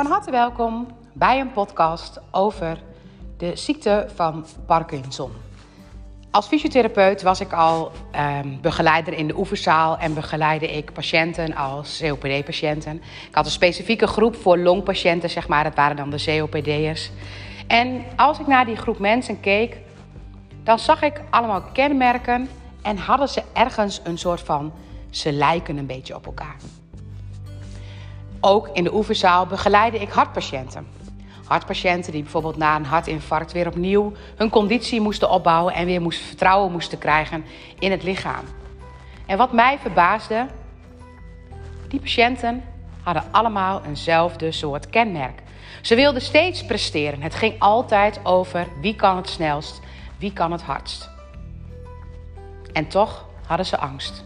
Van harte welkom bij een podcast over de ziekte van Parkinson. Als fysiotherapeut was ik al ehm, begeleider in de oefenzaal en begeleide ik patiënten als COPD-patiënten. Ik had een specifieke groep voor longpatiënten, zeg maar, dat waren dan de COPD'ers. En als ik naar die groep mensen keek, dan zag ik allemaal kenmerken en hadden ze ergens een soort van, ze lijken een beetje op elkaar. Ook in de oefenzaal begeleide ik hartpatiënten. Hartpatiënten die bijvoorbeeld na een hartinfarct weer opnieuw hun conditie moesten opbouwen en weer moesten vertrouwen moesten krijgen in het lichaam. En wat mij verbaasde, die patiënten hadden allemaal eenzelfde soort kenmerk. Ze wilden steeds presteren. Het ging altijd over wie kan het snelst, wie kan het hardst. En toch hadden ze angst.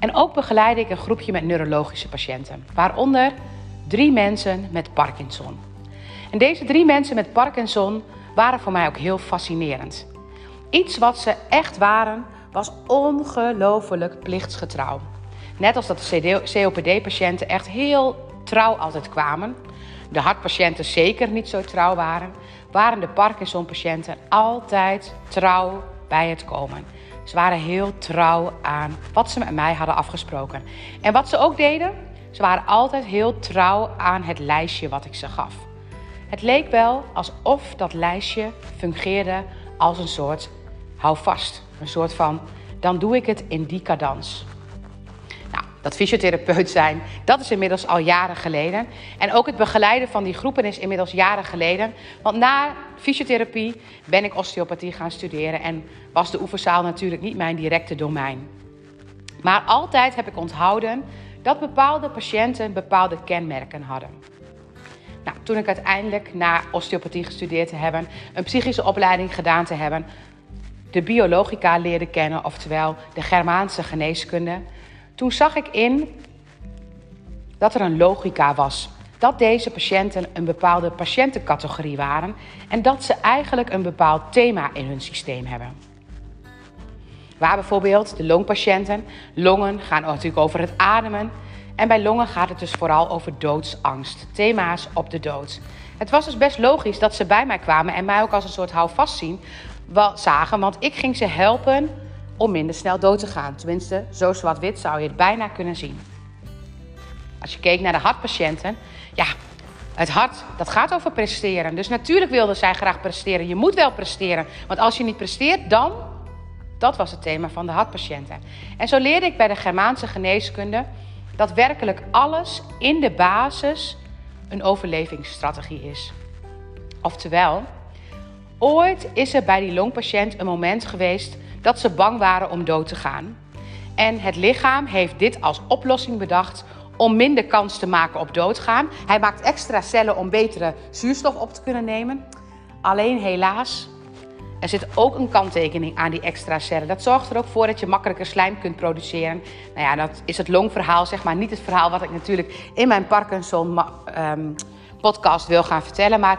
En ook begeleide ik een groepje met neurologische patiënten, waaronder drie mensen met Parkinson. En deze drie mensen met Parkinson waren voor mij ook heel fascinerend. Iets wat ze echt waren, was ongelooflijk plichtsgetrouw. Net als dat de COPD-patiënten echt heel trouw altijd kwamen, de hartpatiënten zeker niet zo trouw waren, waren de Parkinson-patiënten altijd trouw bij het komen. Ze waren heel trouw aan wat ze met mij hadden afgesproken. En wat ze ook deden, ze waren altijd heel trouw aan het lijstje wat ik ze gaf. Het leek wel alsof dat lijstje fungeerde als een soort houvast. Een soort van, dan doe ik het in die cadans. Dat fysiotherapeut zijn, dat is inmiddels al jaren geleden. En ook het begeleiden van die groepen is inmiddels jaren geleden. Want na fysiotherapie ben ik osteopathie gaan studeren en was de oefenzaal natuurlijk niet mijn directe domein. Maar altijd heb ik onthouden dat bepaalde patiënten bepaalde kenmerken hadden. Nou, toen ik uiteindelijk na osteopathie gestudeerd te hebben, een psychische opleiding gedaan te hebben, de biologica leerde kennen, oftewel de Germaanse geneeskunde, toen zag ik in dat er een logica was. Dat deze patiënten een bepaalde patiëntencategorie waren en dat ze eigenlijk een bepaald thema in hun systeem hebben. Waar bijvoorbeeld de longpatiënten, longen gaan natuurlijk over het ademen. En bij longen gaat het dus vooral over doodsangst, thema's op de dood. Het was dus best logisch dat ze bij mij kwamen en mij ook als een soort houvast zien, zagen, want ik ging ze helpen om minder snel dood te gaan. Tenminste, zo zwart-wit zou je het bijna kunnen zien. Als je keek naar de hartpatiënten, ja, het hart, dat gaat over presteren. Dus natuurlijk wilden zij graag presteren. Je moet wel presteren, want als je niet presteert, dan dat was het thema van de hartpatiënten. En zo leerde ik bij de Germaanse geneeskunde dat werkelijk alles in de basis een overlevingsstrategie is. Oftewel, ooit is er bij die longpatiënt een moment geweest dat ze bang waren om dood te gaan. En het lichaam heeft dit als oplossing bedacht om minder kans te maken op doodgaan. Hij maakt extra cellen om betere zuurstof op te kunnen nemen. Alleen helaas er zit ook een kanttekening aan die extra cellen. Dat zorgt er ook voor dat je makkelijker slijm kunt produceren. Nou ja, dat is het longverhaal, zeg maar. Niet het verhaal wat ik natuurlijk in mijn Parkinson um, podcast wil gaan vertellen. Maar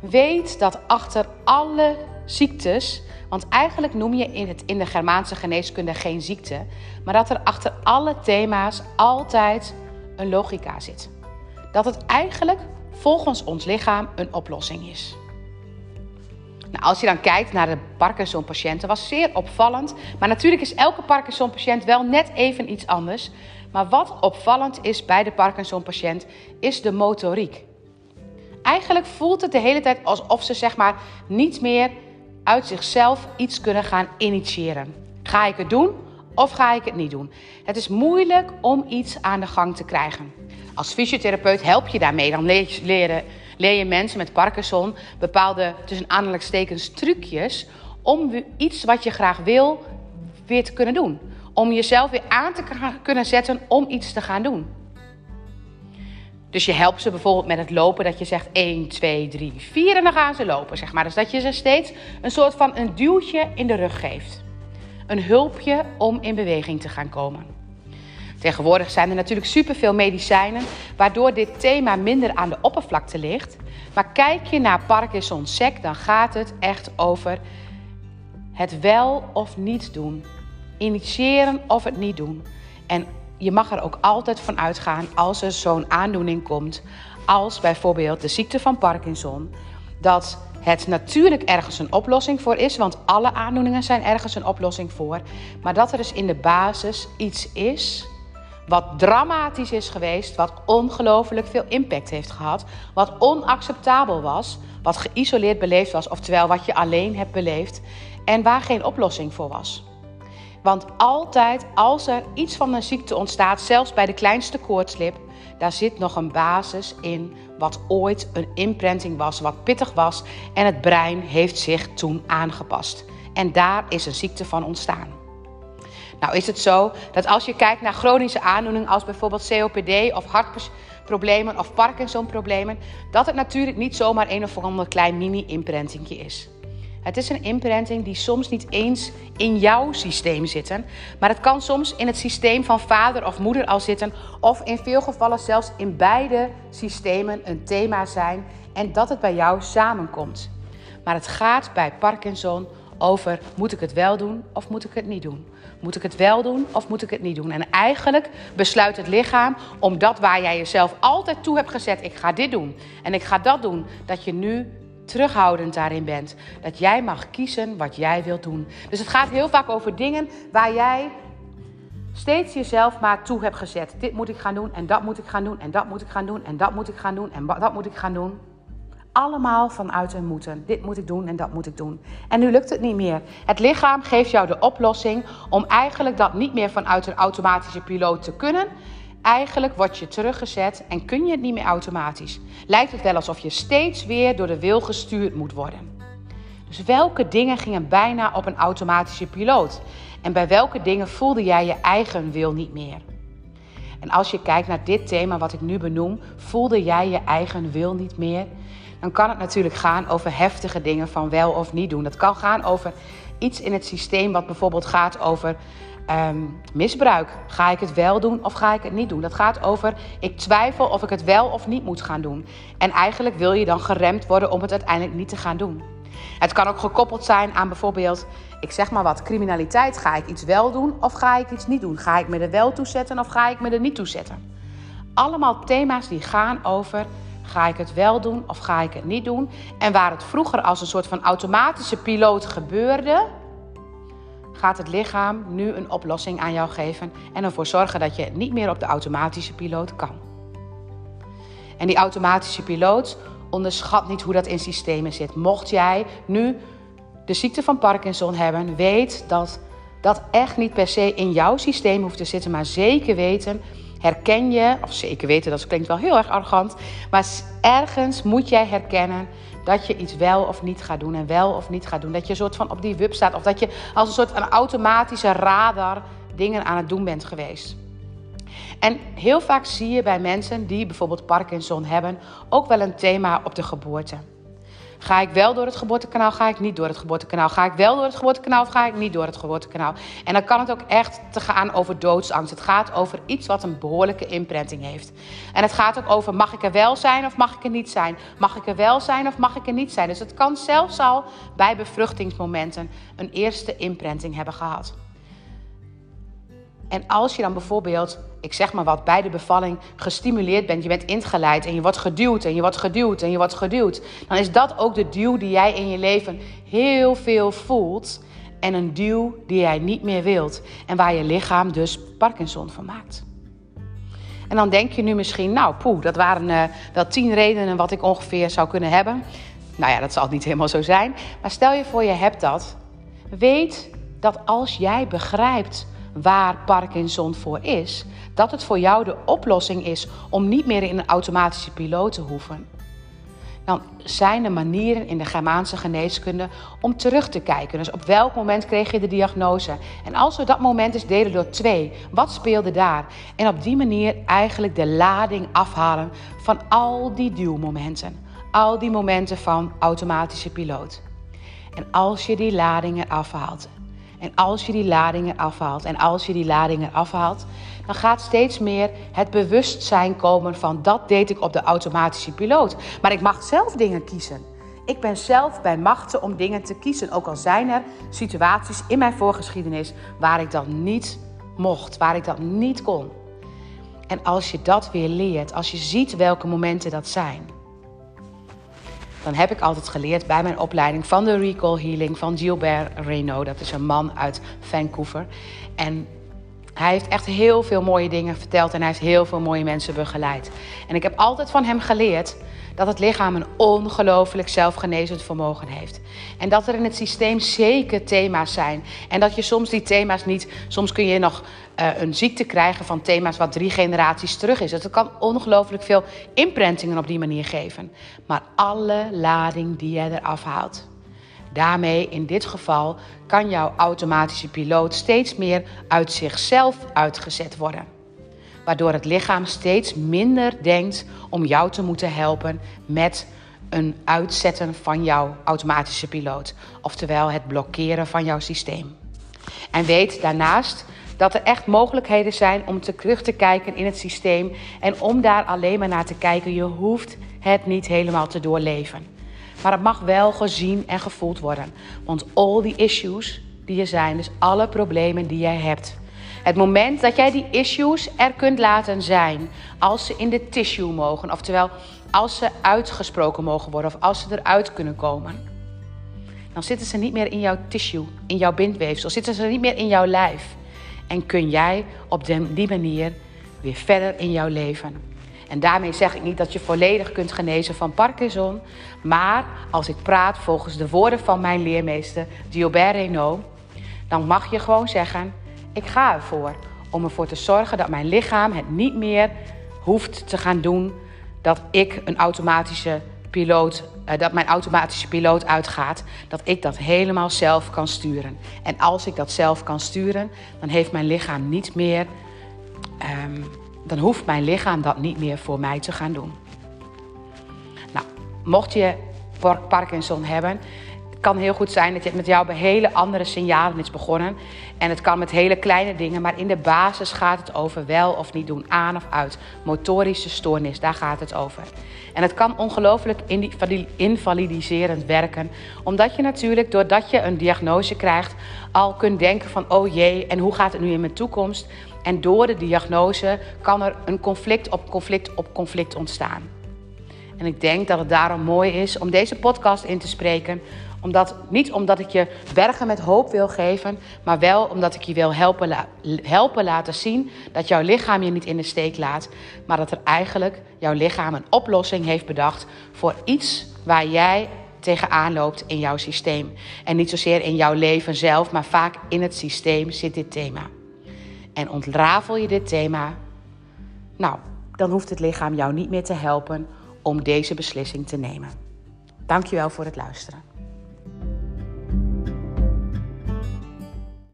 weet dat achter alle ziektes, want eigenlijk noem je in, het, in de Germaanse geneeskunde geen ziekte, maar dat er achter alle thema's altijd een logica zit. Dat het eigenlijk volgens ons lichaam een oplossing is. Nou, als je dan kijkt naar de Parkinson-patiënten, was zeer opvallend. Maar natuurlijk is elke Parkinson-patiënt wel net even iets anders. Maar wat opvallend is bij de Parkinson-patiënt, is de motoriek. Eigenlijk voelt het de hele tijd alsof ze zeg maar niet meer uit zichzelf iets kunnen gaan initiëren. Ga ik het doen of ga ik het niet doen? Het is moeilijk om iets aan de gang te krijgen. Als fysiotherapeut help je daarmee. Dan leer je mensen met Parkinson bepaalde, tussen aanhalingstekens, trucjes om iets wat je graag wil weer te kunnen doen. Om jezelf weer aan te kunnen zetten om iets te gaan doen. Dus je helpt ze bijvoorbeeld met het lopen, dat je zegt 1, 2, 3, 4 en dan gaan ze lopen, zeg maar. Dus dat je ze steeds een soort van een duwtje in de rug geeft. Een hulpje om in beweging te gaan komen. Tegenwoordig zijn er natuurlijk superveel medicijnen, waardoor dit thema minder aan de oppervlakte ligt. Maar kijk je naar Parkinson-SEC, dan gaat het echt over het wel of niet doen. Initiëren of het niet doen. En je mag er ook altijd van uitgaan als er zo'n aandoening komt, als bijvoorbeeld de ziekte van Parkinson, dat het natuurlijk ergens een oplossing voor is, want alle aandoeningen zijn ergens een oplossing voor, maar dat er dus in de basis iets is wat dramatisch is geweest, wat ongelooflijk veel impact heeft gehad, wat onacceptabel was, wat geïsoleerd beleefd was, oftewel wat je alleen hebt beleefd en waar geen oplossing voor was. Want altijd als er iets van een ziekte ontstaat, zelfs bij de kleinste koortslip, daar zit nog een basis in wat ooit een imprinting was, wat pittig was en het brein heeft zich toen aangepast. En daar is een ziekte van ontstaan. Nou is het zo dat als je kijkt naar chronische aandoeningen als bijvoorbeeld COPD of hartproblemen of Parkinson-problemen, dat het natuurlijk niet zomaar een of ander klein mini-imprintingje is. Het is een imprinting die soms niet eens in jouw systeem zit, maar het kan soms in het systeem van vader of moeder al zitten, of in veel gevallen zelfs in beide systemen een thema zijn en dat het bij jou samenkomt. Maar het gaat bij Parkinson over moet ik het wel doen of moet ik het niet doen? Moet ik het wel doen of moet ik het niet doen? En eigenlijk besluit het lichaam om dat waar jij jezelf altijd toe hebt gezet, ik ga dit doen en ik ga dat doen, dat je nu terughoudend daarin bent. Dat jij mag kiezen wat jij wilt doen. Dus het gaat heel vaak over dingen waar jij steeds jezelf maar toe hebt gezet. Dit moet ik gaan doen en dat moet ik gaan doen en dat moet ik gaan doen en dat moet ik gaan doen en dat moet ik gaan doen. Allemaal vanuit een moeten. Dit moet ik doen en dat moet ik doen. En nu lukt het niet meer. Het lichaam geeft jou de oplossing om eigenlijk dat niet meer vanuit een automatische piloot te kunnen. Eigenlijk word je teruggezet en kun je het niet meer automatisch. Lijkt het wel alsof je steeds weer door de wil gestuurd moet worden. Dus welke dingen gingen bijna op een automatische piloot? En bij welke dingen voelde jij je eigen wil niet meer? En als je kijkt naar dit thema wat ik nu benoem, voelde jij je eigen wil niet meer? Dan kan het natuurlijk gaan over heftige dingen van wel of niet doen. Dat kan gaan over iets in het systeem wat bijvoorbeeld gaat over Ehm, misbruik. Ga ik het wel doen of ga ik het niet doen? Dat gaat over ik twijfel of ik het wel of niet moet gaan doen. En eigenlijk wil je dan geremd worden om het uiteindelijk niet te gaan doen. Het kan ook gekoppeld zijn aan bijvoorbeeld, ik zeg maar wat, criminaliteit. Ga ik iets wel doen of ga ik iets niet doen? Ga ik me er wel toe zetten of ga ik me er niet toe zetten? Allemaal thema's die gaan over ga ik het wel doen of ga ik het niet doen? En waar het vroeger als een soort van automatische piloot gebeurde, gaat het lichaam nu een oplossing aan jou geven en ervoor zorgen dat je niet meer op de automatische piloot kan. En die automatische piloot onderschat niet hoe dat in systemen zit. Mocht jij nu de ziekte van Parkinson hebben, weet dat dat echt niet per se in jouw systeem hoeft te zitten, maar zeker weten, herken je, of zeker weten, dat klinkt wel heel erg arrogant, maar ergens moet jij herkennen dat je iets wel of niet gaat doen en wel of niet gaat doen. Dat je een soort van op die wub staat of dat je als een soort van automatische radar dingen aan het doen bent geweest. En heel vaak zie je bij mensen die bijvoorbeeld Parkinson hebben ook wel een thema op de geboorte. Ga ik wel door het geboortekanaal, ga ik niet door het geboortekanaal? Ga ik wel door het geboortekanaal of ga ik niet door het geboortekanaal? En dan kan het ook echt te gaan over doodsangst. Het gaat over iets wat een behoorlijke imprinting heeft. En het gaat ook over mag ik er wel zijn of mag ik er niet zijn? Mag ik er wel zijn of mag ik er niet zijn? Dus het kan zelfs al bij bevruchtingsmomenten een eerste imprinting hebben gehad. En als je dan bijvoorbeeld, ik zeg maar wat, bij de bevalling gestimuleerd bent, je bent ingeleid en je wordt geduwd en je wordt geduwd en je wordt geduwd, dan is dat ook de duw die jij in je leven heel veel voelt en een duw die jij niet meer wilt en waar je lichaam dus Parkinson van maakt. En dan denk je nu misschien, nou poeh, dat waren uh, wel tien redenen wat ik ongeveer zou kunnen hebben. Nou ja, dat zal niet helemaal zo zijn. Maar stel je voor je hebt dat. Weet dat als jij begrijpt waar Parkinson voor is, dat het voor jou de oplossing is om niet meer in een automatische piloot te hoeven. Dan zijn er manieren in de Germaanse geneeskunde om terug te kijken. Dus op welk moment kreeg je de diagnose? En als we dat moment eens delen door twee, wat speelde daar? En op die manier eigenlijk de lading afhalen van al die duwmomenten. Al die momenten van automatische piloot. En als je die ladingen afhaalt, en als je die ladingen afhaalt en als je die ladingen afhaalt, dan gaat steeds meer het bewustzijn komen van dat deed ik op de automatische piloot. Maar ik mag zelf dingen kiezen. Ik ben zelf bij machten om dingen te kiezen. Ook al zijn er situaties in mijn voorgeschiedenis waar ik dat niet mocht, waar ik dat niet kon. En als je dat weer leert, als je ziet welke momenten dat zijn, dan heb ik altijd geleerd bij mijn opleiding van de Recall Healing van Gilbert Reynaud. Dat is een man uit Vancouver. En hij heeft echt heel veel mooie dingen verteld en hij heeft heel veel mooie mensen begeleid. En ik heb altijd van hem geleerd dat het lichaam een ongelooflijk zelfgenezend vermogen heeft. En dat er in het systeem zeker thema's zijn. En dat je soms die thema's niet. Soms kun je nog uh, een ziekte krijgen van thema's wat drie generaties terug is. Dat kan ongelooflijk veel imprintingen op die manier geven. Maar alle lading die jij eraf haalt. Daarmee, in dit geval, kan jouw automatische piloot steeds meer uit zichzelf uitgezet worden. Waardoor het lichaam steeds minder denkt om jou te moeten helpen met een uitzetten van jouw automatische piloot. Oftewel het blokkeren van jouw systeem. En weet daarnaast dat er echt mogelijkheden zijn om te terug te kijken in het systeem en om daar alleen maar naar te kijken. Je hoeft het niet helemaal te doorleven. Maar het mag wel gezien en gevoeld worden. Want all die issues die er zijn, dus alle problemen die jij hebt. Het moment dat jij die issues er kunt laten zijn, als ze in de tissue mogen, oftewel als ze uitgesproken mogen worden of als ze eruit kunnen komen, dan zitten ze niet meer in jouw tissue, in jouw bindweefsel, zitten ze niet meer in jouw lijf. En kun jij op die manier weer verder in jouw leven. En daarmee zeg ik niet dat je volledig kunt genezen van Parkinson. Maar als ik praat volgens de woorden van mijn leermeester Gilbert Renault, dan mag je gewoon zeggen: Ik ga ervoor om ervoor te zorgen dat mijn lichaam het niet meer hoeft te gaan doen. Dat ik een automatische piloot, uh, dat mijn automatische piloot uitgaat, dat ik dat helemaal zelf kan sturen. En als ik dat zelf kan sturen, dan heeft mijn lichaam niet meer um, dan hoeft mijn lichaam dat niet meer voor mij te gaan doen. Nou, mocht je Parkinson hebben, het kan heel goed zijn dat je met jou bij hele andere signalen is begonnen. En het kan met hele kleine dingen, maar in de basis gaat het over wel of niet doen, aan of uit. Motorische stoornis, daar gaat het over. En het kan ongelooflijk invalidiserend werken, omdat je natuurlijk, doordat je een diagnose krijgt, al kunt denken van, oh jee, en hoe gaat het nu in mijn toekomst? En door de diagnose kan er een conflict op conflict op conflict ontstaan. En ik denk dat het daarom mooi is om deze podcast in te spreken. Omdat, niet omdat ik je bergen met hoop wil geven, maar wel omdat ik je wil helpen, helpen laten zien dat jouw lichaam je niet in de steek laat. Maar dat er eigenlijk jouw lichaam een oplossing heeft bedacht voor iets waar jij tegenaan loopt in jouw systeem. En niet zozeer in jouw leven zelf, maar vaak in het systeem zit dit thema. En ontrafel je dit thema, nou, dan hoeft het lichaam jou niet meer te helpen om deze beslissing te nemen. Dankjewel voor het luisteren.